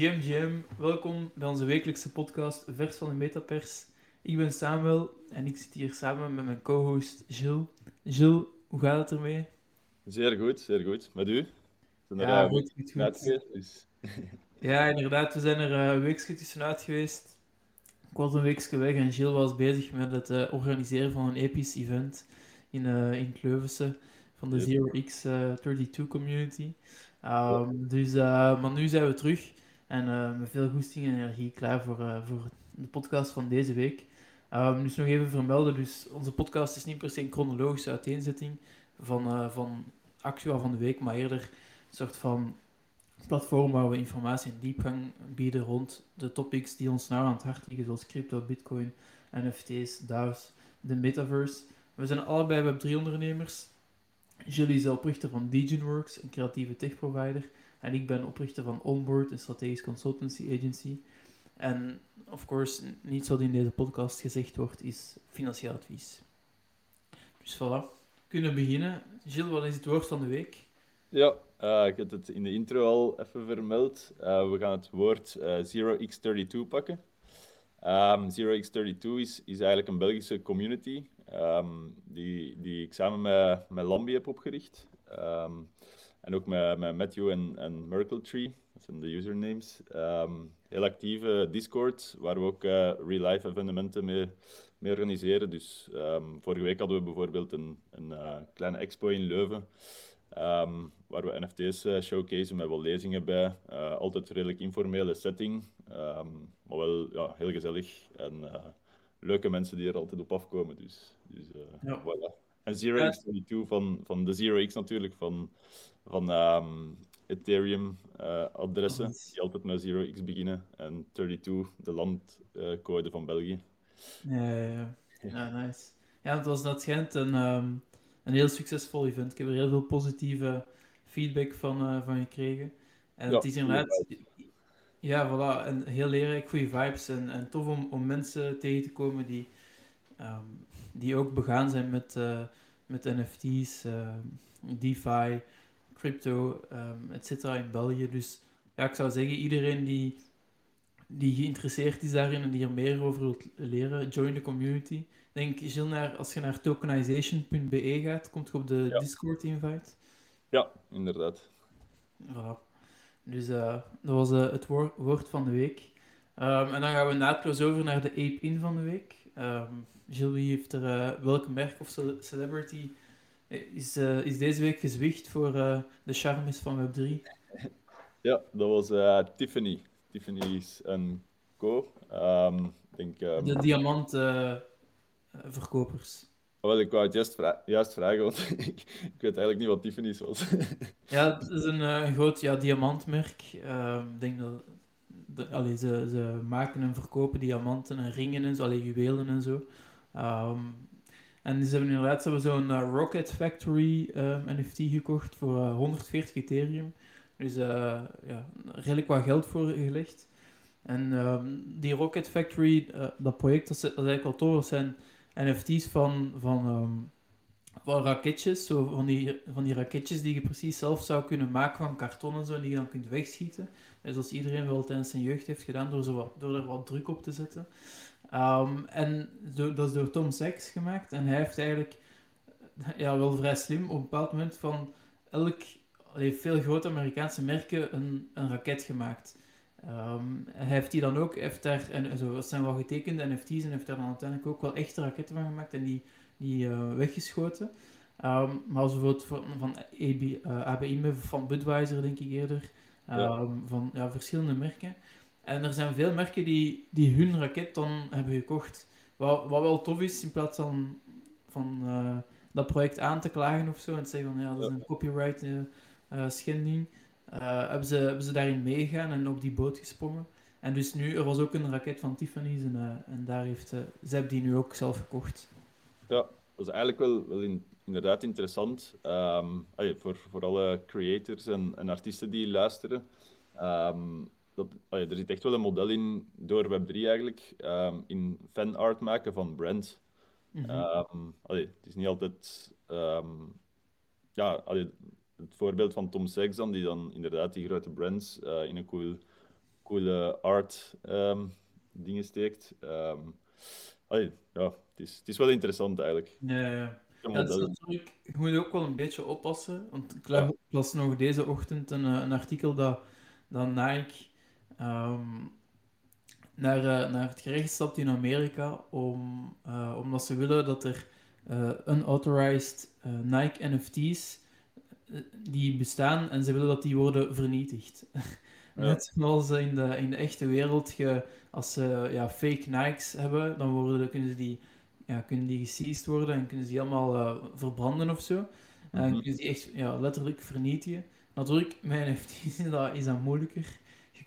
GMGM, welkom bij onze wekelijkse podcast Vers van de Metapers. Ik ben Samuel en ik zit hier samen met mijn co-host Gilles. Gilles, hoe gaat het ermee? Zeer goed, zeer goed. Met u? Zijn er, ja, uh, goed, goed, dus. ja, inderdaad, we zijn er uh, een weekje tussenuit geweest. Ik was een weekje weg en Gilles was bezig met het uh, organiseren van een episch event in, in Kleuvense van de Zero X32 community. Um, dus, maar nu zijn we terug en uh, met veel goesting en energie klaar voor, uh, voor de podcast van deze week. Um, dus nog even vermelden, dus onze podcast is niet per se een chronologische uiteenzetting van, van actua van de week, maar eerder een soort van platform waar we informatie en diepgang bieden rond de topics die ons nou aan het hart liggen, zoals crypto, bitcoin, NFT's, DAO's, de metaverse. We zijn allebei Web3-ondernemers Julie is oprichter van DegenWorks, een creatieve tech-provider. En ik ben oprichter van Onboard, een strategisch consultancy agency. En, of course, niet zoals in deze podcast gezegd wordt, is financieel advies. Dus voilà, kunnen beginnen. Gilles, wat is het woord van de week? Ja, uh, ik heb het in de intro al even vermeld. Uh, we gaan het woord eh, 0x32 pakken. Um, 0x32 is, is eigenlijk een Belgische community um, die, die ik samen met, met Lambi heb opgericht. Um, en ook met, met Matthew en, en Merkle Tree, dat zijn de usernames. Um, heel actieve Discord, waar we ook uh, real-life evenementen mee, mee organiseren. Dus vorige week hadden we bijvoorbeeld een, een uh, kleine expo in Leuven. Um, waar we NFT's uh, showcase met wel lezingen bij. Altijd redelijk informele setting, maar wel ja, heel gezellig. En leuke mensen die er altijd op afkomen. Dus, dus ja. voilà. En Zero X 32 van, van de Zero X natuurlijk, van, van um, Ethereum-adressen, die altijd met Zero X beginnen. En 32, de landcode van België. Ja, ja, ja. ja nice. Ja, het was dat schijnt een, um, een heel succesvol event. Ik heb er heel veel positieve feedback van, uh, van gekregen. En ja, het is inderdaad... Ja, voilà. En heel leerrijk, goede vibes. En, en tof om, om mensen tegen te komen die, um, die ook begaan zijn met, uh, met NFT's, uh, ehm, DeFi, crypto, um, et cetera in België. Dus ja, ik zou zeggen, iedereen die, die geïnteresseerd is daarin en die er meer over wilt leren, join the community. Ik denk, Gilles, naar, als je naar tokenization.be gaat, komt je op de Discord-invite. Ja, inderdaad. Voilà. Dus uh, dat was uh, het woord, woord van de week. Um, en dan gaan we naadloos over naar de ape-in van de week. Um, Gilles, wie heeft er uh, welk merk of celebrity is, is deze week gezwicht voor de charmes van Web3? Ja, dat was Tiffany. Tiffany is een co. Um, denk, de diamantverkopers. Wel, ik wou het juist, vra juist vragen, want ik, weet eigenlijk niet wat Tiffany's was. ja, het is een, groot ja, diamantmerk. Uh, ik denk dat de, allee, ze, ze maken en verkopen diamanten en ringen en zo, allee, juwelen en zo. Um, en ze hebben inderdaad zo'n uh, Rocket Factory um, NFT gekocht voor 140 Ethereum. Dus ja, redelijk wat geld voor gelegd. En um, die Rocket Factory, dat project, dat dat is eigenlijk tof. Dat zijn NFT's van, van, um, van raketjes, zo van, die, van die raketjes die je precies zelf zou kunnen maken van karton en zo, en die je dan kunt wegschieten. Dus zoals iedereen wel tijdens zijn jeugd heeft gedaan, door, zo door er wat druk op te zetten. Um, en zo, dat is door Tom Sachs gemaakt. En hij heeft eigenlijk, ja, wel vrij slim, op een bepaald moment van elk, allee, veel grote Amerikaanse merken een, een raket gemaakt. Um, hij heeft die dan ook, heeft daar, en zo, dat zijn wel getekende NFT's en heeft daar dan uiteindelijk ook wel echte raketten van gemaakt en die, die uh, weggeschoten. Um, maar als bijvoorbeeld van, van AB, uh, ABI, van Budweiser denk ik eerder, um, ja. van ja, verschillende merken. En er zijn veel merken die, die hun raket dan hebben gekocht. Wat, wat wel tof is, in plaats van, van uh, dat project aan te klagen of zo en te zeggen van ja, dat is een copyright schending. Uh, hebben, ze, hebben ze daarin meegegaan en op die boot gesprongen. En dus nu, er was ook een raket van Tiffany's en, en daar heeft, ze hebben die nu ook zelf gekocht. Ja, dat is eigenlijk wel, wel in, inderdaad interessant um, allee, voor, voor alle creators en, en artiesten die luisteren. Um, dat, allee, er zit echt wel een model in door Web3 eigenlijk, um, in fanart maken van brands. Mm -hmm. allee, het is niet altijd... ja, allee, het voorbeeld van Tom dan, die dan inderdaad die grote brands uh, in een cool, coole art ehm, dingen steekt. Ehm, allee, ja, het is, het is wel interessant eigenlijk. Ja, ja. Ja, is natuurlijk, je moet ook wel een beetje oppassen. Want ik Ja. la- ik las nog deze ochtend een, eh, een artikel dat, dat Nike ehm, naar, eh, naar het gerecht stapt in Amerika om, eh, omdat ze willen dat er eh, unauthorized Nike NFT's die bestaan en ze willen dat die worden vernietigd. Net zoals in de, in de echte wereld, je, als ze ja, fake Nikes hebben, dan worden, kunnen ze die ja, kunnen die geseized worden en kunnen ze die allemaal verbranden of zo. En Mhm. kunnen ze die echt ja, letterlijk vernietigen. Natuurlijk, met NFT's is dat, is dat moeilijker.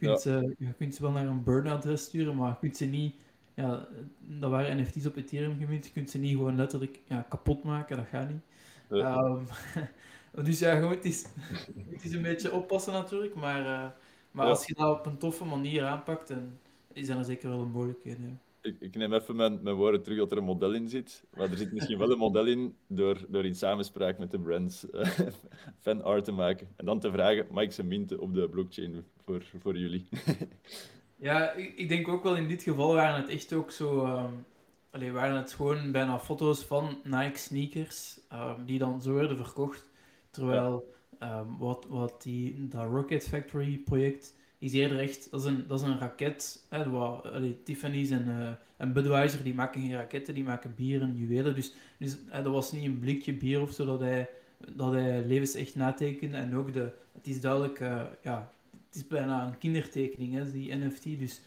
Je kunt, ze, je kunt ze wel naar een burn-adres sturen, maar je kunt ze niet... Ja, dat waren NFT's op Ethereum gemint. Je kunt ze niet gewoon letterlijk ja, kapot maken, dat gaat niet. Ja. Ehm, dus ja, gewoon, het is, het is een beetje oppassen natuurlijk, maar, eh, maar als je dat op een toffe manier aanpakt, dan is er zeker wel een mogelijkheid. Ik, ik neem even mijn, mijn woorden terug dat er een model in zit. Maar er zit misschien wel een model in door, door in samenspraak met de brands eh, fanart te maken. En dan te vragen, mag ik ze minten op de blockchain voor, voor jullie? Ja, ik, ik denk ook wel in dit geval waren het echt ook zo. allee, waren het gewoon bijna foto's van Nike sneakers ehm, die dan zo werden verkocht. Terwijl ehm, wat, wat die, dat Rocket Factory project is eerder echt, dat is een, dat is een raket. Hè, wat, allee, Tiffany's en, eh, en Budweiser die maken geen raketten, die maken bier en juwelen. Dus, dus hè, dat was niet een blikje bier of zo dat hij, dat hij levens echt natekende. En ook de, het is duidelijk, eh, ja, het is bijna een kindertekening, hè, die NFT. Dus,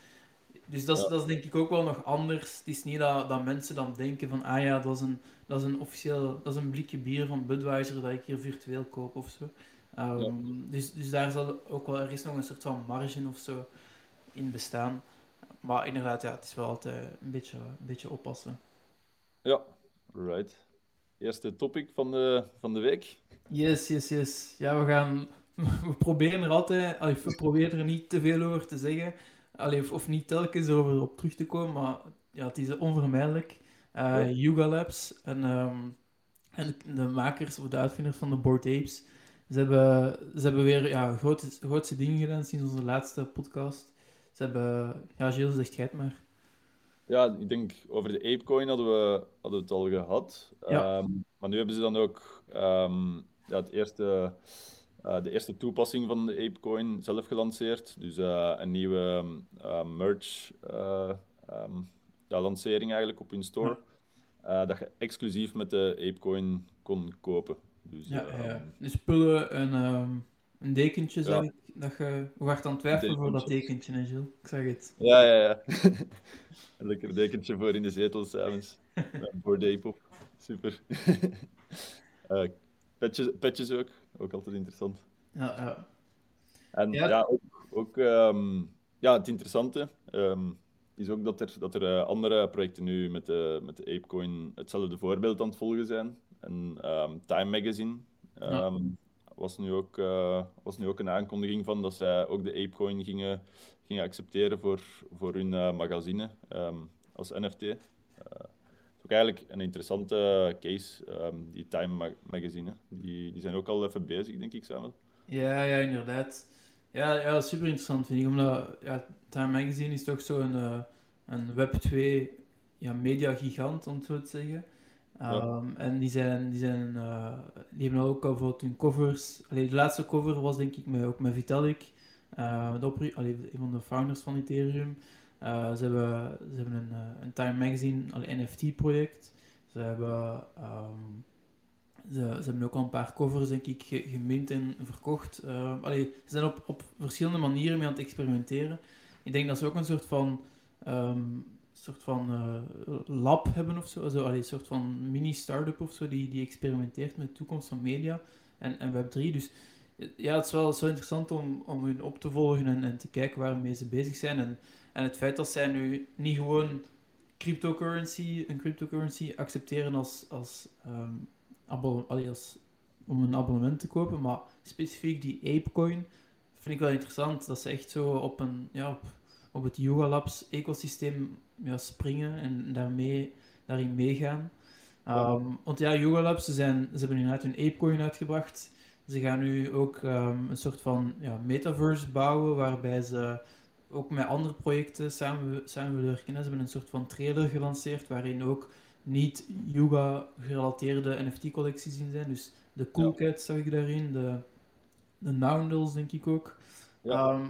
dus dat, is, Ja. dat is denk ik ook wel nog anders. Het is niet dat, dat mensen dan denken van, ah ja, dat is een, dat is een officieel, dat is een blikje bier van Budweiser dat ik hier virtueel koop of zo. Ehm, Ja. dus, dus daar zal ook wel ergens nog een soort van marge of zo in bestaan. Maar inderdaad, ja, het is wel altijd een beetje, een beetje oppassen. Ja, right. Eerste topic van de, van de week. Yes, yes, yes. Ja, we gaan... We proberen er altijd... allee, we proberen er niet te veel over te zeggen. Allee, of, of niet telkens over op terug te komen, maar ja, het is onvermijdelijk. Eh Ja. Yuga Labs en, ehm, en de makers of de uitvinders van de Bored Apes, ze hebben, ze hebben weer ja, grote, grootste dingen gedaan sinds onze laatste podcast. Ze hebben... Ja, Gilles, zeg jij het maar. Ja, ik denk over de Apecoin hadden we, hadden we het al gehad. Ja. Ehm, maar nu hebben ze dan ook ehm, ja, het eerste, eh, de eerste toepassing van de Apecoin zelf gelanceerd. Dus eh, een nieuwe eh, merch eh, ja, lancering eigenlijk op hun store. Dat je exclusief met de Apecoin kon kopen. Dus, Ja, ehm, ja. Dus spullen en ehm, een dekentje, Ja. ik. Dat je wacht aan het twijfelen voor dat dekentje, hè, Gilles? Ik zag het. Ja, ja, ja. Een lekker dekentje voor in de zetel s'avonds. Met een Bored op. Super. Eh, petjes, petjes ook. Ook altijd interessant. Ja, ja. En Ja. ook, ook ehm, ja, het interessante is ook dat er, dat er eh, andere projecten nu met de, met de Apecoin hetzelfde voorbeeld aan het volgen zijn. En ehm, Time Magazine ehm, was, nu ook, eh, was nu ook een aankondiging van dat zij ook de Apecoin gingen, gingen accepteren voor, voor hun eh, magazine ehm, als NFT. Eh, het is ook eigenlijk een interessante case, die Time Ma- Magazine. Die, die zijn ook al even bezig, denk ik, samen. Ja, ja, inderdaad. Ja, ja, super interessant vind ik, omdat ja, Time Magazine is toch zo'n eh, een Web2 ja, media-gigant, om het zo te zeggen. Ehm, En die, zijn, die, zijn, eh, die hebben ook bijvoorbeeld hun covers. Allee, de laatste cover was denk ik met, ook met Vitalik, eh, een van de founders van Ethereum. Eh, ze, hebben, ze hebben een, een Time Magazine allee, NFT-project. Ze hebben ehm, ze, ze hebben ook al een paar covers, denk ik, ge- gemint en verkocht. Allee, ze zijn op, op verschillende manieren mee aan het experimenteren. Ik denk dat ze ook een soort van, soort van eh, lab hebben of zo. Allee, een soort van mini-startup of zo, die, die experimenteert met de toekomst van media en, en Web3. Dus ja, het is wel zo interessant om, om hun op te volgen en, en te kijken waarmee ze bezig zijn. En, en het feit dat zij nu niet gewoon cryptocurrency, een cryptocurrency accepteren als, als abonne- allee, als, om een abonnement te kopen, maar specifiek die Apecoin vind ik wel interessant. Dat ze echt zo op, een, ja, op, op het Yuga Labs ecosysteem ja, springen en daarmee, daarin meegaan. Ehm, Want ja, Yuga Labs, ze, zijn, ze hebben inderdaad hun Apecoin uitgebracht. Ze gaan nu ook ehm, een soort van ja, metaverse bouwen waarbij ze ook met andere projecten samen, samenwerken. Ze hebben een soort van trailer gelanceerd waarin ook niet Yuga-gerelateerde NFT-collecties in zijn. Dus de Cool Cats zag ik daarin, de, de Noundles denk ik ook. Ja. Ehm,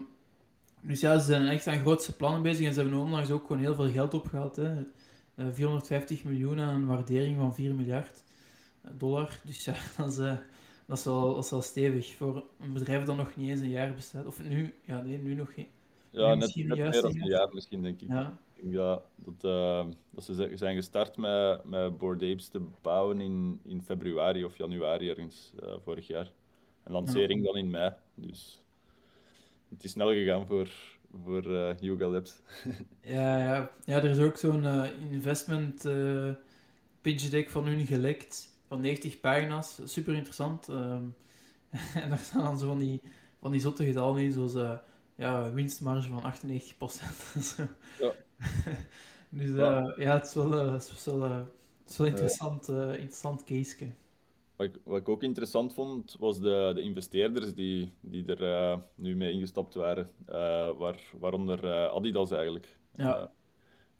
dus ja, ze zijn echt aan grootste plannen bezig en ze hebben onlangs ook gewoon heel veel geld opgehaald. Hè. Eh, 450 miljoen aan een waardering van 4 miljard dollar. Dus ja, dat is, eh, dat is, wel, dat is wel stevig voor een bedrijf dat nog niet eens een jaar bestaat. Of nu, ja, nee, nu nog geen. Ja, net, meer dan een jaar misschien, denk ik. Ja, Ik denk dat, dat, eh, dat ze zijn gestart met, met Apes te bouwen in, in februari of januari ergens eh, vorig jaar. En lancering dan in mei. Dus het is snel gegaan voor, voor eh, Yuga Labs. ja, ja. ja er is ook zo'n eh, investment eh, pitch deck van hun gelekt. Van 90 pagina's. Super interessant. Ehm, en daar staan dan zo van die, van die zotte getallen in, zoals ja, winstmarge van 98%. Zo. Ja. dus Ja. ja, het is wel, het is wel, het is wel interessant, interessant case. Wat ik, wat ik ook interessant vond, was de, de investeerders die, die er eh, nu mee ingestapt waren. Eh, waar, waaronder eh, Adidas eigenlijk. Ja.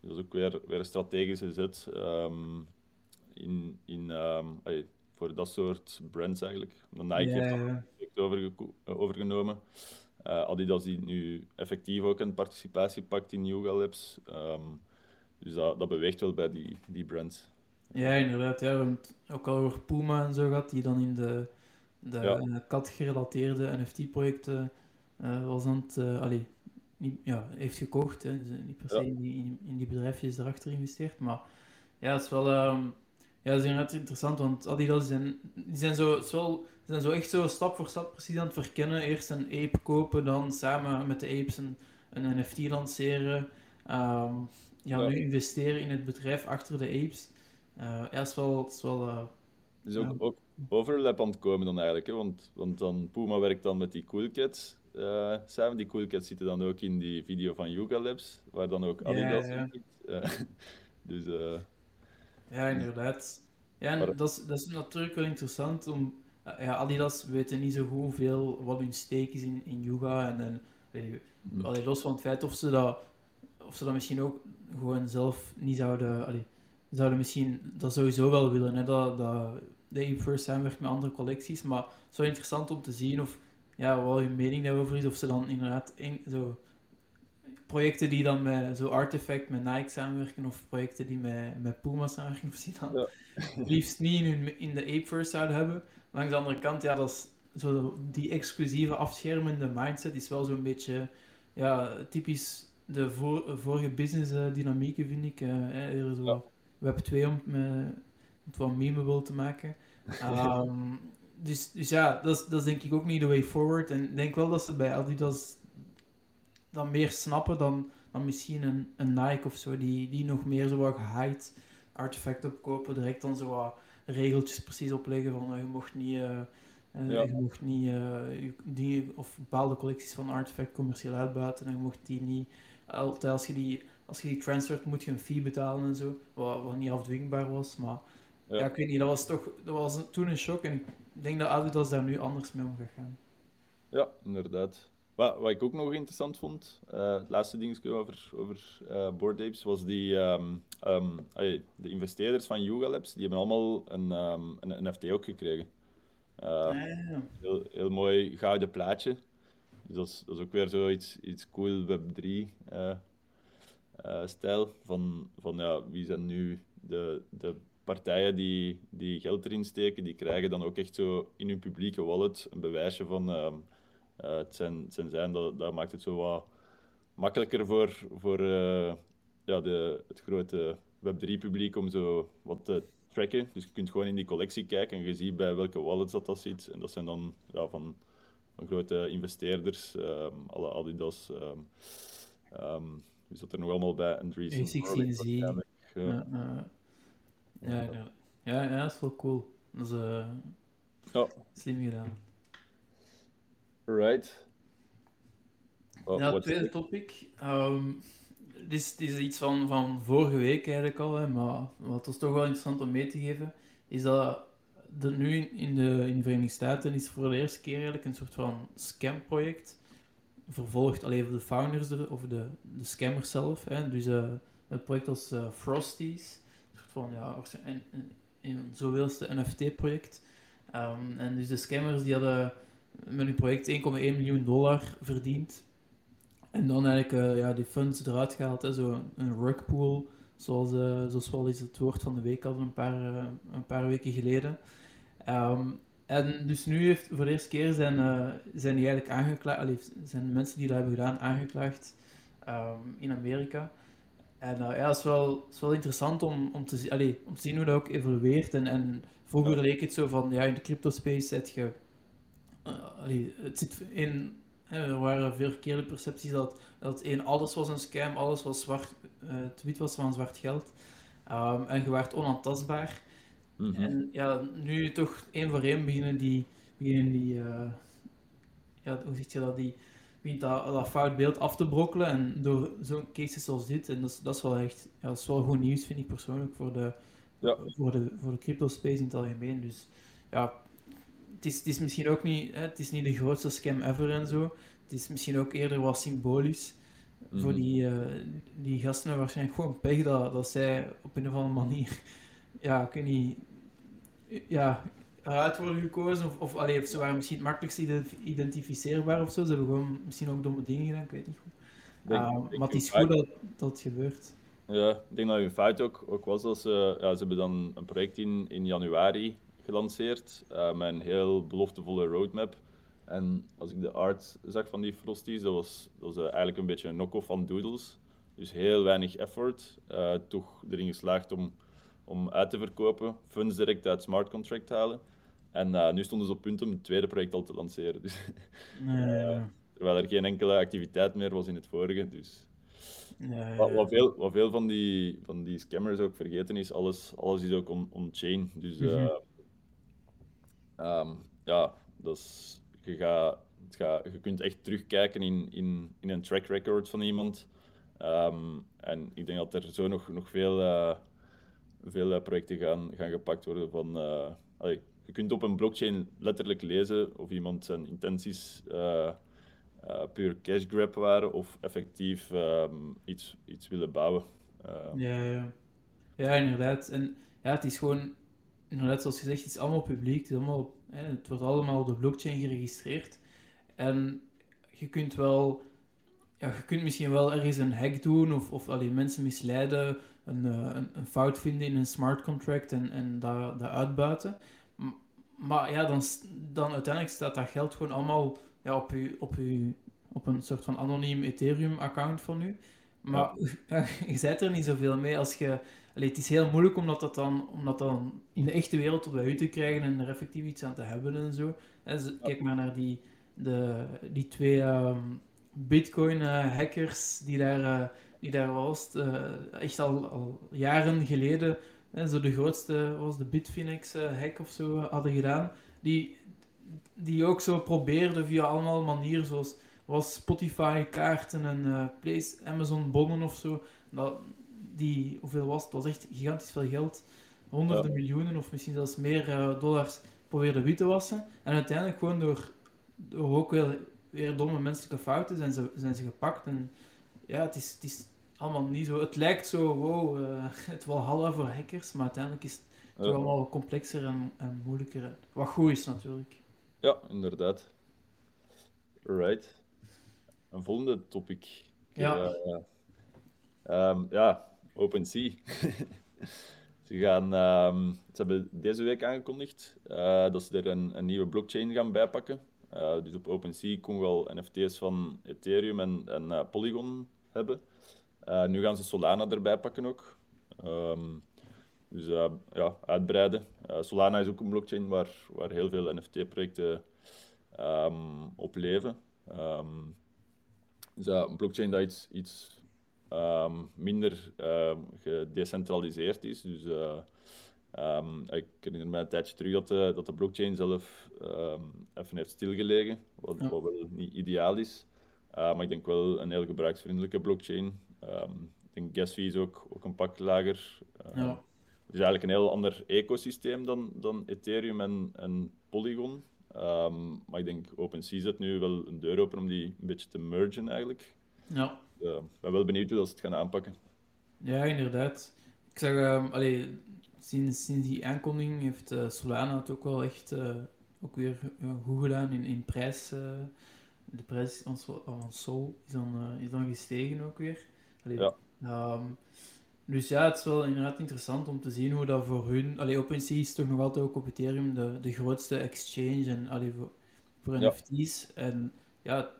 Dat is ook weer, weer een strategische zet ehm, in, in, ehm, allee, voor dat soort brands eigenlijk. De Nike heeft dat project eh, overgenomen. Adidas die nu effectief ook een participatie pakt in Yuga Labs. Ehm, dus dat, dat beweegt wel bij die, die brands. Ja, inderdaad. Ja, we hebben het ook al over Puma en zo gehad, die dan in de, de Ja. eh, kat-gerelateerde NFT-projecten eh was aan het, eh, allee, niet, ja, heeft gekocht. Hè. Dus niet per se Ja. in, die, in, die bedrijfjes erachter geïnvesteerd. Maar ja, het is wel ehm, ja, is inderdaad interessant, want Adidas zijn, die zijn, zo, wel, zijn zo echt zo stap voor stap precies aan het verkennen. Eerst een ape kopen, dan samen met de apes een, een NFT lanceren. Ehm, Ja. nu investeren in het bedrijf achter de apes. Eh, ja, het is wel, het is wel eh, is ook, Ja. ook overlap aan het komen dan eigenlijk. Hè? Want, want dan Puma werkt dan met die Cool Cats samen. Die Cool Cats zitten dan ook in die video van Yuga Labs, waar dan ook Ja, Adidas ja. in zit. Dus ja, inderdaad. Ja, en Maar- dat is, dat is natuurlijk wel interessant om. Ja, Adidas weten niet zo goed hoeveel wat hun steek is in, in Yuga. En, en Hm. allee, los van het feit of ze dat, of ze dat misschien ook gewoon zelf niet zouden. Allee, zouden misschien dat sowieso wel willen, hè, dat, dat de Ape First samenwerkt met andere collecties. Maar het is wel interessant om te zien of, ja, wat hun mening daarover is. Of ze dan inderdaad in, zo, projecten die dan met zo Artifact, met Nike samenwerken, of projecten die met, met Puma samenwerken, of die dan Ja. liefst niet in, hun, in de Ape First zouden hebben. Langs de andere kant, ja, dat is zo, die exclusieve afschermende mindset is wel zo'n beetje ja, typisch de voor, vorige business eh, dynamieken, vind ik. eh, zo Ja. Web 2 om het wat memeable te maken. Ehm, dus, dus ja, dat is, dat is denk ik ook niet de way forward. En ik denk wel dat ze bij Adidas dan meer snappen dan, dan misschien een, een Nike of zo, die, die nog meer zo wat gehyped artefact opkopen, direct dan zo wat regeltjes precies opleggen van eh, je mocht niet, eh, eh, Ja. je mocht niet die of bepaalde collecties van artefact commercieel uitbuiten en je mocht die niet altijd als je die als je die transfert moet je een fee betalen en zo, wat, wat niet afdwingbaar was, maar ja. Ja. ik weet niet, dat was toch dat was toen een shock en ik denk dat Adidas daar nu anders mee om gaat gaan. ja, inderdaad. Wat, wat ik ook nog interessant vond, eh, het laatste dingetje over, over eh Bored Apes, was die, ehm, ehm, allee, de investeerders van Yuga Labs, die hebben allemaal een, ehm, een NFT ook gekregen. Ja, heel, heel mooi gouden plaatje. Dus dat is, dat is ook weer zoiets iets cool Web3 eh, eh, stijl. Van, van ja, wie zijn nu de, de partijen die, die geld erin steken, die krijgen dan ook echt zo in hun publieke wallet een bewijsje van ehm, eh, het zijn, het zijn zijn. Dat, dat maakt het zo wat makkelijker voor, voor eh, ja, de, het grote Web3-publiek om zo wat te tracken. Dus je kunt gewoon in die collectie kijken en je ziet bij welke wallets dat, dat zit. En dat zijn dan ja, van, van grote investeerders, ehm alle Adidas. ehm ehm, wie zat er nog allemaal bij? Andreessen A16Z. Horowitz waarschijnlijk, eh. ja, ja, ja, ja, dat is wel cool. Dat is eh, slim gedaan. right. Ja, wat- tweede topic. ehm, dit, is, dit is iets van, van vorige week eigenlijk al, hè, maar wat was toch wel interessant om mee te geven, is dat er nu in- in de, in de Verenigde Staten is voor de eerste keer eigenlijk een soort van scam-project vervolgt alleen de founders er, of de, de scammers zelf. Hè. Dus uh, het project als uh, Frosties, van ja, een, een, een zoveelste NFT-project. Um, en dus de scammers die hadden met hun project 1,1 miljoen dollar verdiend. En dan eigenlijk uh, ja, die funds eruit gehaald, hè, zo een rugpool, zoals, zoals wel eens het woord van de week hadden een paar, een paar weken geleden. Um, en dus nu heeft voor de eerste keer zijn, uh, zijn die eigenlijk aangeklaagd, zijn mensen die dat hebben gedaan aangeklaagd um, in Amerika. En uh, ja, het is wel, is wel interessant om, om, te, allee, om te zien hoe dat ook evolueert. En, en vroeger ja. leek het zo van, ja, in de crypto space zet je... Uh, allee, het zit in... er waren veel verkeerde percepties dat, dat één, alles was een scam, alles was zwart, het wit was van zwart geld. Um, en je werd onaantastbaar. Mm -hmm. En ja, nu toch één voor één beginnen die, beginnen die uh, ja, hoe zeg je dat, die begint dat, dat fout beeld af te brokkelen. En door zo'n cases zoals dit, en dat is, dat is wel echt, ja, dat is wel goed nieuws, vind ik persoonlijk, voor de, ja. voor de, voor de crypto space in het algemeen. Dus ja, het is, het is misschien ook niet, hè, het is niet de grootste scam ever en zo. Het is misschien ook eerder wat symbolisch. Mm -hmm. Voor die, uh, die gasten waarschijnlijk gewoon pech dat, dat zij op een of andere manier ja, ik weet niet, ja, eruit worden gekozen. Of, of, allee, of ze waren misschien het makkelijkst identificeerbaar of zo. Ze hebben gewoon misschien ook domme dingen gedaan, ik weet niet goed. Denk, uh, denk maar het is goed dat, dat het gebeurt. Ja, ik denk dat hun fout ook, ook was dat ze, ja, ze hebben dan een project in, in januari gelanceerd uh, met een heel beloftevolle roadmap. En als ik de art zag van die Frosties, dat was, dat was uh, eigenlijk een beetje een knock-off van Doodles. Dus heel weinig effort, uh, toch erin geslaagd om om uit te verkopen, funds direct uit smart contract halen. En uh, nu stonden ze op punt om het tweede project al te lanceren. Dus, nee, uh, terwijl er geen enkele activiteit meer was in het vorige. Dus. Wat, wat, veel, wat veel van die, van die scammers ook vergeten is, alles, alles is ook on-chain. On dus mm -hmm. uh, um, ja, dat is, je, gaat, gaat, je kunt echt terugkijken in, in, in een track record van iemand. Um, en ik denk dat er zo nog, nog veel veel projecten gaan, gaan gepakt worden van... Allee, je kunt op een blockchain letterlijk lezen of iemand zijn intenties uh, puur cash grab waren of effectief um, iets, iets willen bouwen. ja, ja. ja, inderdaad. En ja, het is gewoon, inderdaad, zoals gezegd, het is allemaal publiek. Het, is allemaal, hè, het wordt allemaal op de blockchain geregistreerd. En je kunt wel, ja, je kunt misschien wel ergens een hack doen of, of allee, mensen misleiden een, een, een, fout vinden in een smart contract en, en dat, dat uitbuiten. Maar ja, dan, dan uiteindelijk staat dat geld gewoon allemaal ja, op, u, op, u, op een soort van anoniem Ethereum-account van u. Maar ja. je zet er niet zoveel mee als je... Allee, het is heel moeilijk om dat, dan, om dat dan in de echte wereld tot bij u te krijgen en er effectief iets aan te hebben en zo. En kijk maar naar die, de, die twee um, Bitcoin-hackers die daar... Uh, die daar was, echt al, al, jaren geleden, hè, zo de grootste was de Bitfinex uh, hack of zo hadden gedaan, die, die ook zo probeerden via allemaal manieren zoals was Spotify kaarten en uh, Place, Amazon bonnen of zo. Dat, die, hoeveel was het? Was echt gigantisch veel geld. Honderden ja. miljoenen of misschien zelfs meer dollars probeerden wit te wassen. En uiteindelijk gewoon door, door ook weer, weer domme menselijke fouten zijn ze, zijn ze gepakt. En ja, het is, het is allemaal niet zo. Het lijkt zo, wow, uh, het Valhalla voor hackers, maar uiteindelijk is het toch allemaal complexer en, en moeilijker. Wat goed is natuurlijk. Ja, inderdaad. Right. Een volgende topic. Ja. Uh, um, ja, OpenSea. ze, gaan, um, ze hebben deze week aangekondigd uh, dat ze er een, een, nieuwe blockchain gaan bijpakken. Uh, dus op OpenSea kon we al NFT's van Ethereum en, en Polygon hebben. Uh, nu gaan ze Solana erbij pakken ook. Um, dus uh, ja, uitbreiden. Uh, Solana is ook een blockchain waar, waar heel veel NFT-projecten um, op leven. Um, dus een blockchain dat iets, iets minder gedecentraliseerd is. Dus ik herinner me een tijdje terug dat de, dat de blockchain zelf even heeft stilgelegen, wat, wat wel niet ideaal is. Maar ik denk wel een heel gebruiksvriendelijke blockchain. Um, ik denk gas fee is ook, ook een pak lager. Uh, ja. Het is eigenlijk een heel ander ecosysteem dan, dan Ethereum en, en Polygon. Ehm, maar ik denk OpenSea zet nu wel een deur open om die een beetje te mergen eigenlijk. Ja. Uh, ik ben wel benieuwd hoe ze het gaan aanpakken. Ja, inderdaad. Ik zeg, um, allee, sinds, sinds die aankondiging heeft uh, Solana het ook wel echt uh, ook weer goed gedaan in, in prijs. De prijs van Sol is dan, is dan gestegen ook weer. Allee, ja. Um, dus ja, het is wel inderdaad interessant om te zien hoe dat voor hun... Allee, OpenSea is toch nog altijd ook op Ethereum de, de grootste exchange en, allee, voor, voor Ja. NFT's. En ja,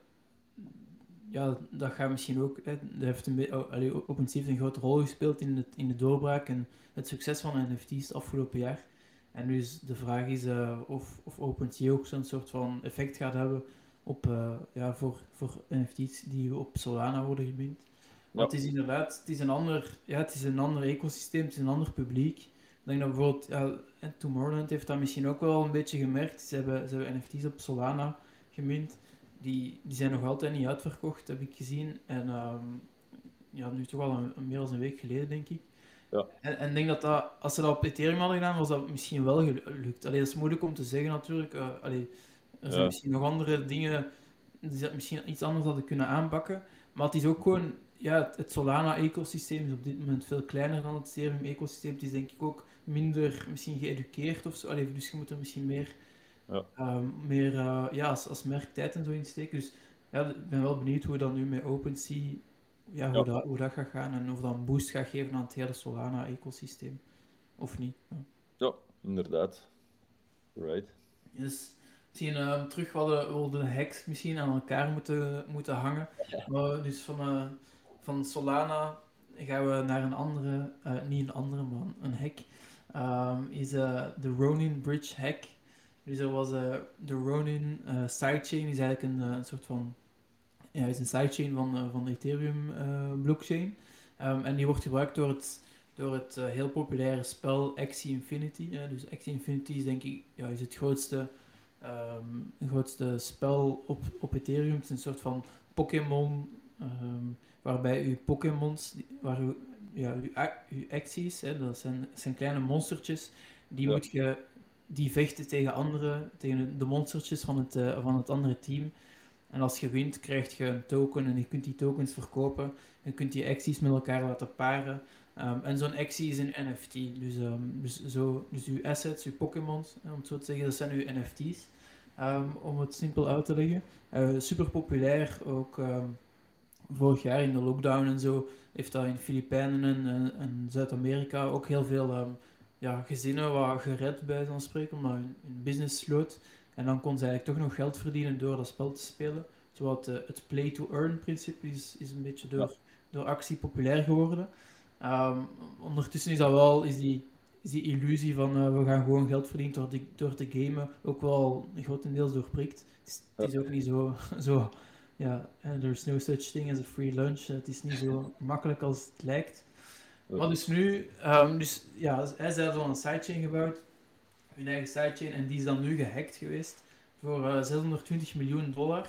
ja, dat gaat misschien ook... Hè, heeft een, oh, allee, OpenSea heeft een grote rol gespeeld in, het, in de doorbraak en het succes van NFT's het afgelopen jaar. En dus de vraag is eh, of, of OpenSea ook zo'n soort van effect gaat hebben op, eh, ja, voor, voor NFT's die op Solana worden geminkt. Want het is inderdaad, het is een ander, ja, het is een ander ecosysteem, het is een ander publiek. Ik denk dat bijvoorbeeld, ja, Tomorrowland heeft dat misschien ook wel een beetje gemerkt. Ze hebben, ze hebben NFT's op Solana gemint. Die, die zijn nog altijd niet uitverkocht, heb ik gezien. En ehm, ja, nu toch al een, een- meer dan een week geleden, denk ik. Ja. En en ik denk dat, dat als ze dat op Ethereum hadden gedaan, was dat misschien wel gelukt. Alleen dat is moeilijk om te zeggen natuurlijk. Allee, er zijn Ja. misschien nog andere dingen die ze misschien iets anders hadden kunnen aanpakken. Maar het is ook gewoon, ja, het, het Solana-ecosysteem is op dit moment veel kleiner dan het Ethereum-ecosysteem. Het is denk ik ook minder misschien geëduceerd of zo. Allee, dus je moet er misschien meer, Ja. ehm, meer eh, ja, als, als merk tijd en zo in steken. Dus ja, ik ben wel benieuwd hoe dat nu met OpenSea, ja, hoe, Ja. Dat, hoe dat gaat gaan en of dat een boost gaat geven aan het hele Solana-ecosysteem. Of niet. Ja. Ja, inderdaad. Right. Dus misschien ehm, terug hadden we de hacks misschien aan elkaar moeten, moeten hangen. Maar dus van, eh, van Solana gaan we naar een andere, eh, niet een andere, maar een hack. Ehm, is eh, de Ronin Bridge hack. Dus er was de Ronin sidechain, is eigenlijk een, een soort van, ja, is een sidechain van, van de Ethereum blockchain. Ehm, en die wordt gebruikt door het, door het heel populaire spel Axie Infinity. hè. dus Axie Infinity is denk ik ja, is het grootste, ehm, het grootste spel op, op Ethereum. Het is een soort van Pokémon, ehm, waarbij uw Pokémons, waar uw, ja, uw, a- uw Axies, hè, dat zijn, zijn kleine monstertjes, die Ja. moet je die vechten tegen andere, tegen de monstertjes van het, eh, van het andere team. En als je wint, krijg je een token en je kunt die tokens verkopen. Je kunt die acties met elkaar laten paren. Ehm, en zo'n actie is een NFT. Dus, ehm, dus, zo, dus uw assets, uw Pokémons, eh, om het zo te zeggen, dat zijn uw NFT's. Ehm, om het simpel uit te leggen. Eh, super populair, ook vorig jaar in de lockdown en zo, heeft dat in Filipijnen en, en, en Zuid-Amerika ook heel veel ja, gezinnen wat gered bij zo'n spreken, omdat hun, hun business sloot. En dan kon ze eigenlijk toch nog geld verdienen door dat spel te spelen. Het, eh, het play-to-earn principe is, is een beetje door, door actie populair geworden. Ehm, ondertussen is dat wel, is die, is die illusie van eh, we gaan gewoon geld verdienen door, te- door te gamen ook wel grotendeels doorprikt. Het is, het is ook niet zo, zo ja, eh, there's no such thing as a free lunch. Het is niet zo makkelijk als het lijkt. Maar dus nu, ehm, dus ja, hij zei al een sidechain gebouwd, hun eigen sidechain, en die is dan nu gehackt geweest voor eh 620 miljoen dollar.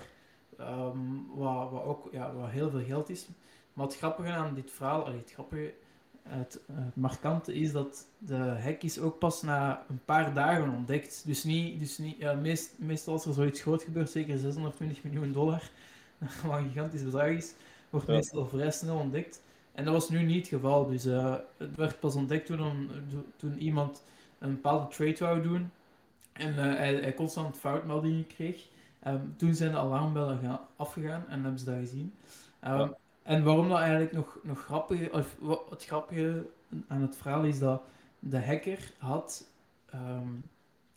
Ehm, wat, wat ook ja, wat heel veel geld is. Maar het grappige aan dit verhaal, allee, het grappige, het, het markante is dat de hack is ook pas na een paar dagen ontdekt. Dus niet, dus niet ja, meest, meestal als er zoiets groot gebeurt, zeker 620 miljoen dollar, wat een gigantisch bedrag is, wordt Ja. meestal vrij snel ontdekt. En dat was nu niet het geval. Dus eh, het werd pas ontdekt toen, toen iemand een bepaalde trade wou doen. En eh, hij, hij constant foutmeldingen kreeg. Ehm, toen zijn de alarmbellen gaan, afgegaan en hebben ze dat gezien. Ehm, Ja. En waarom dat eigenlijk nog, nog grappig, of wat het grappige aan het verhaal is dat de hacker had ehm,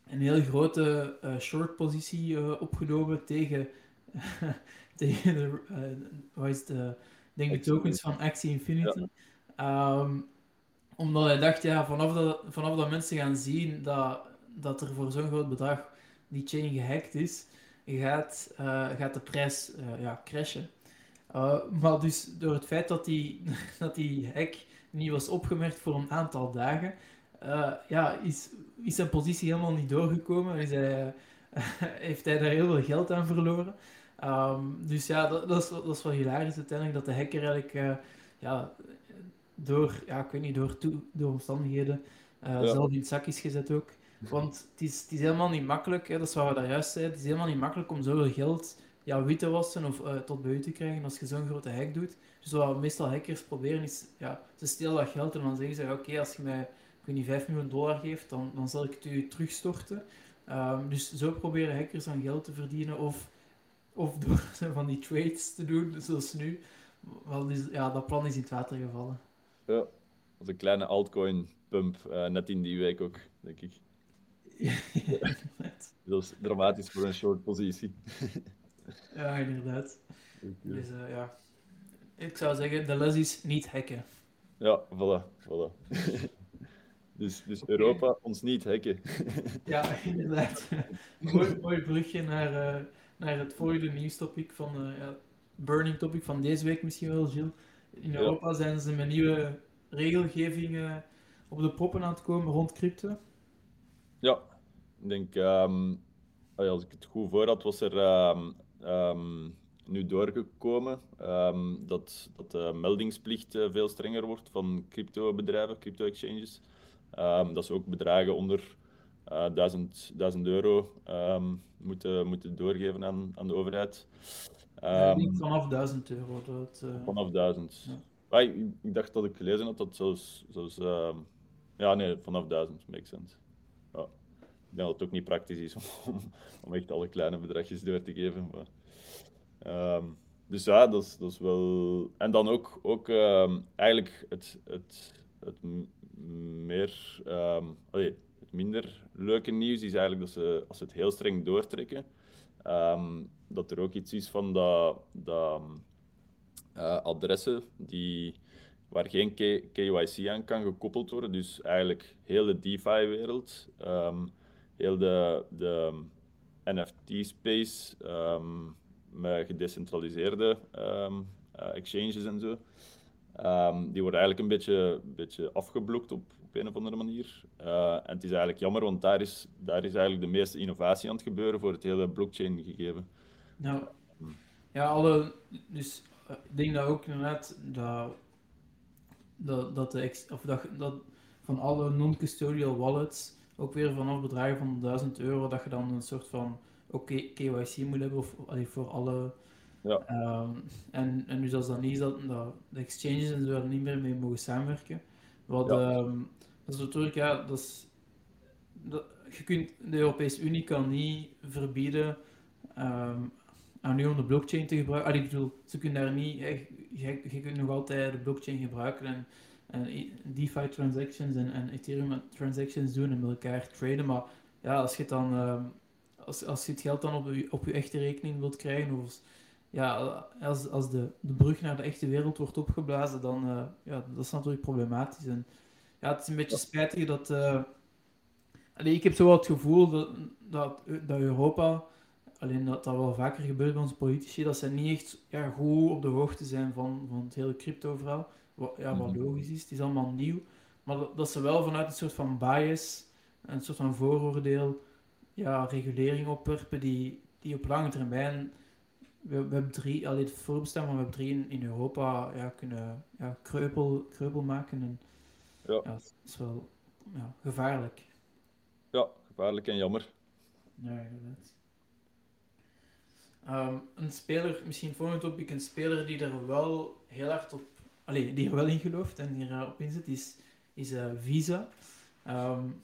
een heel grote eh, short positie eh, opgenomen tegen, tegen de, eh, wat is ik denk de tokens van Axie Infinity. Ehm, omdat hij dacht, ja, vanaf dat, vanaf dat mensen gaan zien dat, dat er voor zo'n groot bedrag die chain gehackt is, gaat, gaat de prijs ja, crashen. Uh, maar dus door het feit dat die, dat die hack niet was opgemerkt voor een aantal dagen, uh, ja, is, is zijn positie helemaal niet doorgekomen. Is hij, heeft hij daar heel veel geld aan verloren. Um, dus ja, dat, dat, is, dat is wel hilarisch uiteindelijk dat de hacker eigenlijk uh, ja, door, ja, ik weet niet, door, toe, door omstandigheden ja. zelf in het zak is gezet ook. Want het is, het is helemaal niet makkelijk, hè, dat is wat we daar juist zeiden, het is helemaal niet makkelijk om zoveel geld ja, wit te wassen of uh, tot bij u te krijgen als je zo'n grote hack doet. Dus wat meestal hackers proberen is, ja, ze stelen dat geld en dan zeggen ze, oké, als je mij, ik weet niet, 5 miljoen dollar geeft, dan, dan zal ik het u terugstorten. Um, dus zo proberen hackers aan geld te verdienen of, of door van die trades te doen, zoals nu. Wel, dus, ja, dat plan is in het water gevallen. Ja, dat was een kleine altcoin pump, uh, net in die week ook, denk ik. dat is dramatisch voor een short positie. ja, inderdaad. Dus uh, ja, ik zou zeggen, de les is niet hacken. Ja, voilà. voilà. dus, dus Europa, ons niet hacken. ja, inderdaad. mooi, mooi brugje naar, uh, naar het volgende nieuwstopic van, uh, ja, burning topic van deze week misschien wel, Gilles. In Europa ja. zijn ze met nieuwe regelgeving op de proppen aan het komen rond crypto. Ja, ik denk, um, als ik het goed voor had, was er um, um, nu doorgekomen um, dat, dat de meldingsplicht uh, veel strenger wordt van crypto-bedrijven, crypto-exchanges. Um, dat ze ook bedragen onder uh, 1000, 1000 euro moeten, moeten doorgeven aan, aan de overheid. Ja, vanaf 1000 euro. Dat, uh... Vanaf 1000. Ja. Ah, ik, ik, dacht dat ik gelezen had dat zelfs. zelfs ja, nee, vanaf 1000 makes sense. Denk dat het ook niet praktisch is om, om echt alle kleine bedragjes door te geven. Maar... Um, dus ja, dat is, dat is wel. En dan ook, ook um, eigenlijk het, het, het meer. Um, het minder leuke nieuws is eigenlijk dat ze, als ze het heel streng doortrekken, dat er ook iets is van dat, dat uh, adressen die, waar geen KYC aan kan gekoppeld worden. Dus eigenlijk heel de DeFi-wereld, heel de, de NFT-space met gedecentraliseerde um, uh, exchanges en zo. Um, die worden eigenlijk een beetje, beetje afgeblokt op, op een of andere manier. Uh, en het is eigenlijk jammer, want daar is, daar is eigenlijk de meeste innovatie aan het gebeuren voor het hele blockchain gegeven. Nou, ja, alle, dus uh, ik denk dat ook inderdaad dat, dat, dat, de of dat, dat van alle non-custodial wallets ook weer vanaf bedragen van 1000 euro, dat je dan een soort van ook KYC moet hebben of allee, voor alle. Ja. Um, en, en dus als dat niet is, dat, dat de exchanges en zo er niet meer mee mogen samenwerken. Wat, ja. um, dat is natuurlijk, ja, dat is, dat, je kunt, de Europese Unie kan niet verbieden um, aan nu om de blockchain te gebruiken. Allee, ik bedoel, ze kunnen daar niet, je, je, je kunt nog altijd de blockchain gebruiken en, en DeFi transactions en, en Ethereum transactions doen en met elkaar traden, maar ja, als je dan als, als je het geld dan op je, op je echte rekening wilt krijgen, of als, ja, als, als de, de brug naar de echte wereld wordt opgeblazen, dan uh, ja, dat is natuurlijk problematisch. En, ja, het is een beetje spijtig dat. Allee, ik heb zo wel het gevoel dat, dat, dat Europa, alleen dat dat wel vaker gebeurt bij onze politici, dat ze niet echt ja, goed op de hoogte zijn van, van het hele crypto-verhaal. Wat, ja, wat mhm. logisch is, het is allemaal nieuw. Maar dat, dat ze wel vanuit een soort van bias, een soort van vooroordeel, ja, regulering opwerpen die, die op lange termijn Web 3, al het voorbestaan van Web 3 in, in Europa ja, kunnen ja, kreupel, kreupel maken. En, ja. ja. dat is wel ja, gevaarlijk. Ja, gevaarlijk en jammer. Ja, inderdaad. Um, een speler, misschien volgend topic, een speler die er wel heel hard op, allee, die er wel in gelooft en die erop inzet, is, is uh, Visa. Um,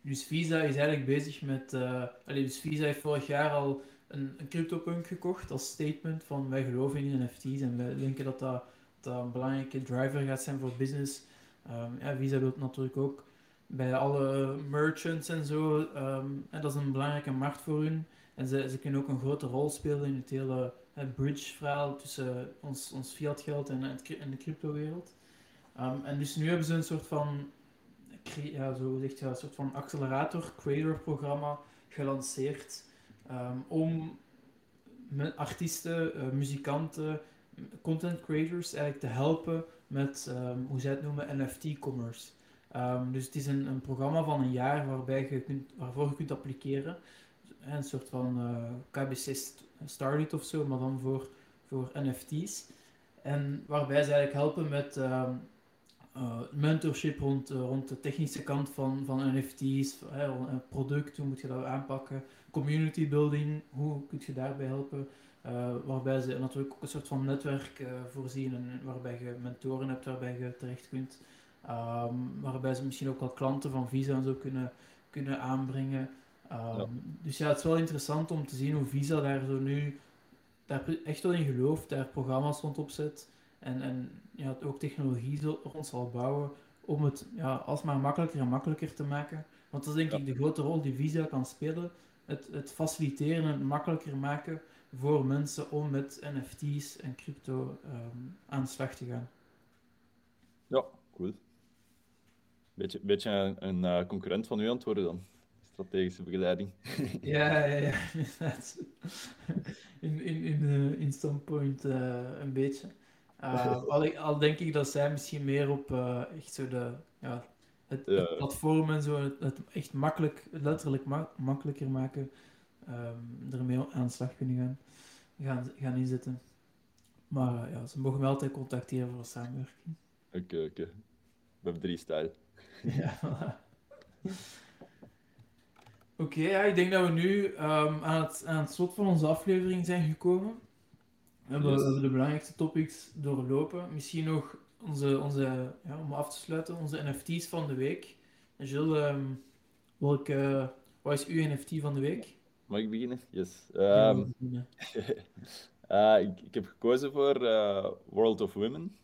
dus Visa is eigenlijk bezig met. Uh, dus Visa heeft vorig jaar al een, een CryptoPunk gekocht als statement van wij geloven in NFT's en wij denken dat dat, een belangrijke driver gaat zijn voor business. Um, ja, Visa doet natuurlijk ook bij alle merchants en zo. Um, en dat is een belangrijke markt voor hun. En ze, ze kunnen ook een grote rol spelen in het hele het bridge-verhaal tussen ons, ons fiat geld en, de crypto-wereld. Um, en dus nu hebben ze een soort van ja, zo zegt je, een soort van accelerator, creator programma gelanceerd um, om artiesten, uh, muzikanten, content creators eigenlijk te helpen met, um, hoe zij het noemen, NFT-commerce. Dus het is een, een, programma van een jaar waarbij je kunt, waarvoor je kunt appliceren. Een soort van uh, KBC Starlet of zo, maar dan voor, voor NFT's. En waarbij ze eigenlijk helpen met uh, mentorship rond, rond de technische kant van, van NFT's, product, hoe moet je dat aanpakken, community building, hoe kun je daarbij helpen, waarbij ze natuurlijk ook een soort van netwerk voorzien en waarbij je mentoren hebt waarbij je terecht kunt, um, waarbij ze misschien ook wel klanten van Visa en zo kunnen, kunnen aanbrengen. Um, Dus ja, het is wel interessant om te zien hoe Visa daar zo nu daar echt wel in gelooft, daar programma's rond opzet en, en ja, ook technologie rond zal bouwen om het ja, alsmaar makkelijker en makkelijker te maken. Want dat is denk ik de grote rol die Visa kan spelen. Het, het faciliteren en het makkelijker maken voor mensen om met NFT's en crypto um, aan de slag te gaan. Ja, cool. Beetje, beetje een, een uh, concurrent van u worden dan strategische begeleiding. Ja, ja, ja, In, in, in, uh, in standpoint uh, een beetje. Uh, al, al, denk ik dat zij misschien meer op echt zo de, ja, het, ja. het, platform en zo, het, het echt makkelijk, letterlijk ma makkelijker maken, um, ermee aan de slag kunnen gaan, gaan, gaan inzetten. Maar ja, ze mogen me altijd contacteren voor samenwerking. Oké, okay, oké. Okay. We hebben drie stijl. ja, Oké, okay, ja, ik denk dat we nu um, aan, het, aan het slot van onze aflevering zijn gekomen. We hebben, yes. de belangrijkste topics doorlopen. Misschien nog onze, onze ja, om af te sluiten, onze NFT's van de week. Jules, um, welke, wat is uw NFT van de week? Mag ik beginnen? Yes. Um, ja, uh, ik, ik, heb gekozen voor uh, World of Women.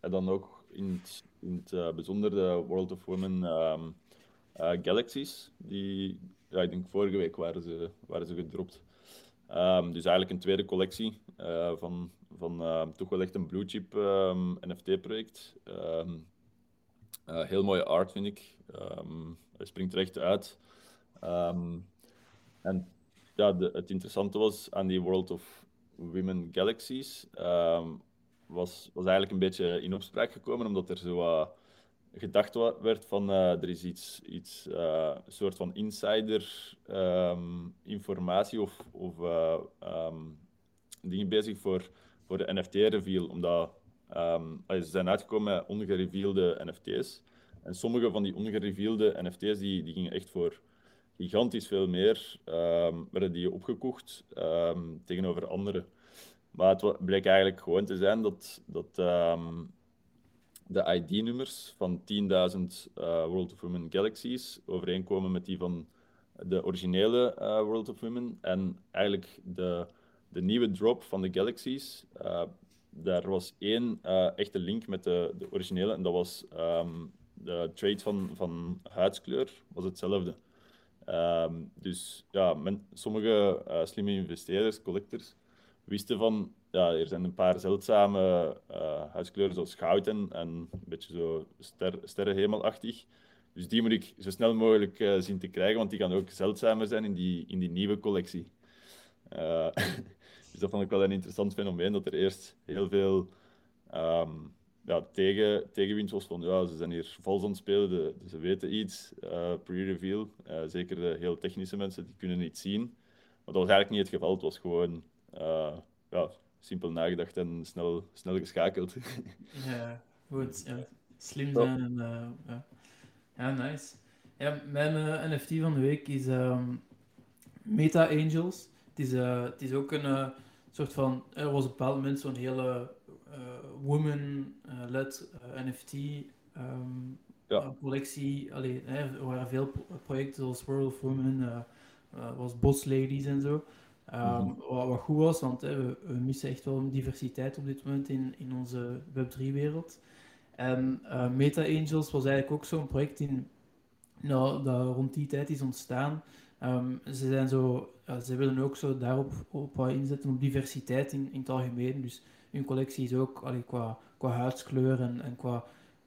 En dan ook in het, in het uh, bijzonder de World of Women Galaxies. Die, ik denk vorige week waren ze, waren ze gedropt. Um, dus eigenlijk een tweede collectie uh, van, van uh, toch wel echt een blue chip um, NFT-project. Uh, heel mooie art vind ik. hij springt er echt uit. en ja, het interessante was aan die World of Women Galaxies was, was eigenlijk een beetje in opspraak gekomen omdat er zo gedacht werd van uh, er is iets, iets uh, een soort van insider um, informatie of, of uh, um, dingen bezig voor, voor de NFT-reveal, omdat um, ze zijn uitgekomen met ongereveelde NFT's. En sommige van die ongereveelde NFT's die, die gingen echt voor gigantisch veel meer, werden die opgekocht tegenover andere. Maar het bleek eigenlijk gewoon te zijn dat, dat de ID-nummers van 10.000 uh, World of Women Galaxies overeenkomen met die van de originele uh, World of Women. En eigenlijk de, de nieuwe drop van de Galaxies, uh, daar was één echte link met de, de originele. En dat was um, de trade van, van huidskleur, was hetzelfde. Um, dus ja, men, sommige slimme investeerders, collectors, wisten van ja, er zijn een paar zeldzame uh, huidskleuren zoals goud en, en een beetje zo ster, sterrenhemelachtig. Dus die moet ik zo snel mogelijk uh, zien te krijgen, want die gaan ook zeldzamer zijn in die, in die nieuwe collectie. Uh, dus dat vond ik wel een interessant fenomeen, dat er eerst heel veel um, ja, tegen, tegenwind was van ja, ze zijn hier vals aan het spelen, ze weten iets, pre-reveal. zeker de heel technische mensen, die kunnen niet zien. Maar dat was eigenlijk niet het geval, het was gewoon ja, simpel nagedacht en snel, snel geschakeld. ja, goed. Ja. Slim zijn en uh, ja. ja, nice. Ja, mijn uh, NFT van de week is um, Meta Angels. Het is, het is ook een soort van. Er was op een bepaald moment zo'n hele woman-led NFT. Um, ja. collectie. Allee, er waren veel projecten zoals World of Women, was Boss Ladies en zo. Um, wat, wat, goed was, want we, missen echt wel diversiteit op dit moment in, in onze Web3-wereld. En uh, Meta Angels was eigenlijk ook zo'n project in, nou, dat rond die tijd is ontstaan. Um, ze, zijn zo, ze willen ook zo daarop op inzetten, op diversiteit in, in het algemeen. Dus hun collectie is ook allee, qua, qua huidskleur en, en qua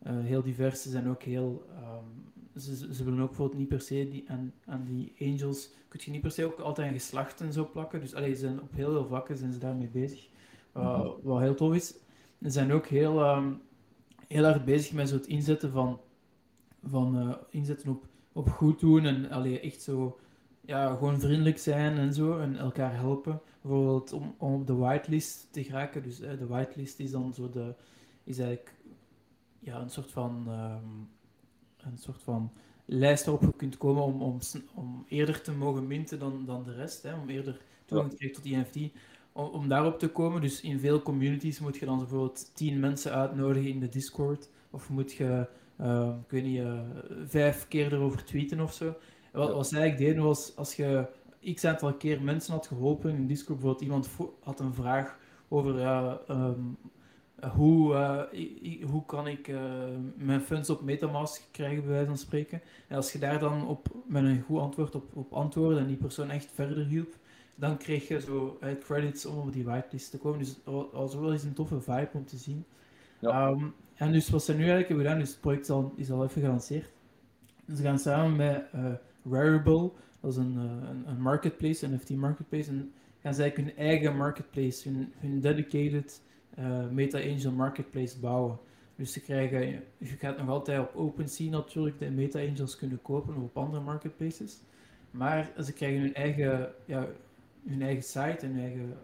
uh, heel divers. Ze zijn ook heel um, ze, ze willen ook bijvoorbeeld niet per se die, aan, aan die angels, kun je niet per se ook altijd een geslacht en zo plakken. Dus allee, ze zijn op heel veel vlakken zijn ze daarmee bezig. Uh, Wat heel tof is. Ze zijn ook heel, um, heel erg bezig met zo het inzetten van, van uh, inzetten op, op goed doen en allee, echt zo ja, gewoon vriendelijk zijn en zo en elkaar helpen. Bijvoorbeeld om, om op de whitelist te geraken. Dus uh, de whitelist is dan zo de, is eigenlijk ja, een soort van, ehm, een soort van lijst waarop je kunt komen om, om, om eerder te mogen minten dan, dan de rest, hè, om eerder toegang te krijgen tot die NFT. Om, om daarop te komen, dus in veel communities moet je dan bijvoorbeeld tien mensen uitnodigen in de Discord, of moet je, uh, ik weet niet, uh, vijf keer erover tweeten of zo. Wat, wat ze eigenlijk deden was, als je x aantal keer mensen had geholpen in Discord, bijvoorbeeld iemand had een vraag over um, hoe, uh, hoe kan ik uh, mijn funds op Metamask krijgen, bij wijze van spreken. En als je daar dan op, met een goed antwoord op, op antwoordde en die persoon echt verder hielp, dan kreeg je zo uh, credits om op die whitelist te komen. Dus dat was wel eens een toffe vibe om te zien. Ja. Um, en dus wat ze nu eigenlijk hebben gedaan, dus het project is al, is al even gelanceerd. Ze gaan samen met Rarible, dat is een, een, een marketplace, een NFT marketplace, en gaan zij hun eigen marketplace, hun, hun dedicated uh, Meta Angel Marketplace bouwen. Dus ze krijgen, je gaat nog altijd op OpenSea natuurlijk de Meta Angels kunnen kopen of op andere marketplaces. Maar ze krijgen hun eigen, ja, hun eigen site, hun eigen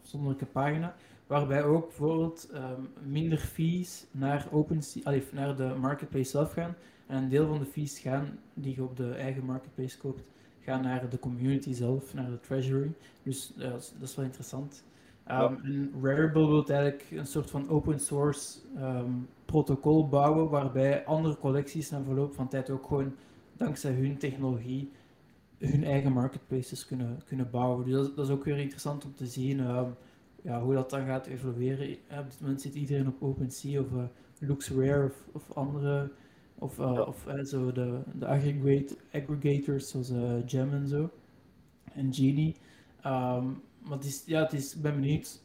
afzonderlijke pagina, waarbij ook bijvoorbeeld um, minder fees naar, OpenSea, allee, naar de marketplace zelf gaan. En een deel van de fees gaan die je op de eigen marketplace koopt, gaan naar de community zelf, naar de treasury. Dus is, dat is wel interessant. Um, en Rarible wil eigenlijk een soort van open source um, protocol bouwen waarbij andere collecties na verloop van tijd ook gewoon dankzij hun technologie hun eigen marketplaces kunnen, kunnen bouwen. Dus dat, dat is ook weer interessant om te zien um, ja, hoe dat dan gaat evolueren. Op dit moment zit iedereen op OpenSea of uh, LuxRare of, of andere, of, uh, ja. of uh, zo de, de aggregate, aggregators zoals Gem en zo, en Genie. Um, maar het is, ja, het is, ik ben benieuwd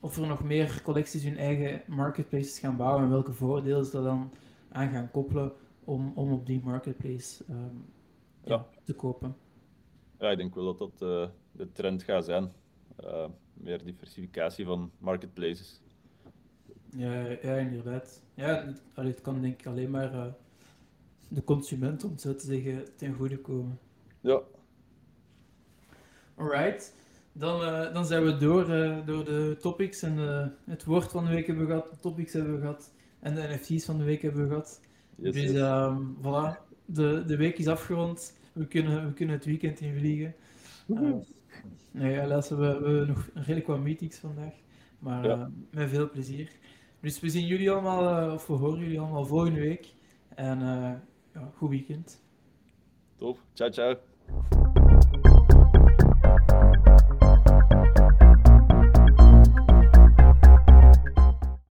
of er nog meer collecties hun eigen marketplaces gaan bouwen en welke voordelen ze dan aan gaan koppelen om, om op die marketplace um, ja. ja. te kopen. Ja, ik denk wel dat dat uh, de trend gaat zijn. Uh, meer diversificatie van marketplaces. Ja, ja inderdaad. Ja, het, het kan denk ik alleen maar uh, de consument, om het zo te zeggen, ten goede komen. Ja. Alright. Dan, uh, dan zijn we door, uh, door de topics en uh, het woord van de week hebben we gehad, de topics hebben we gehad en de NFT's van de week hebben we gehad. Yes, dus. Um, voilà, de, de week is afgerond. We kunnen, we kunnen het weekend invliegen. nee, helaas hebben we, we hebben nog redelijk wat meetings vandaag, maar ja. met veel plezier. Dus we zien jullie allemaal, of we horen jullie allemaal volgende week. En ja, goed weekend. Top, ciao ciao.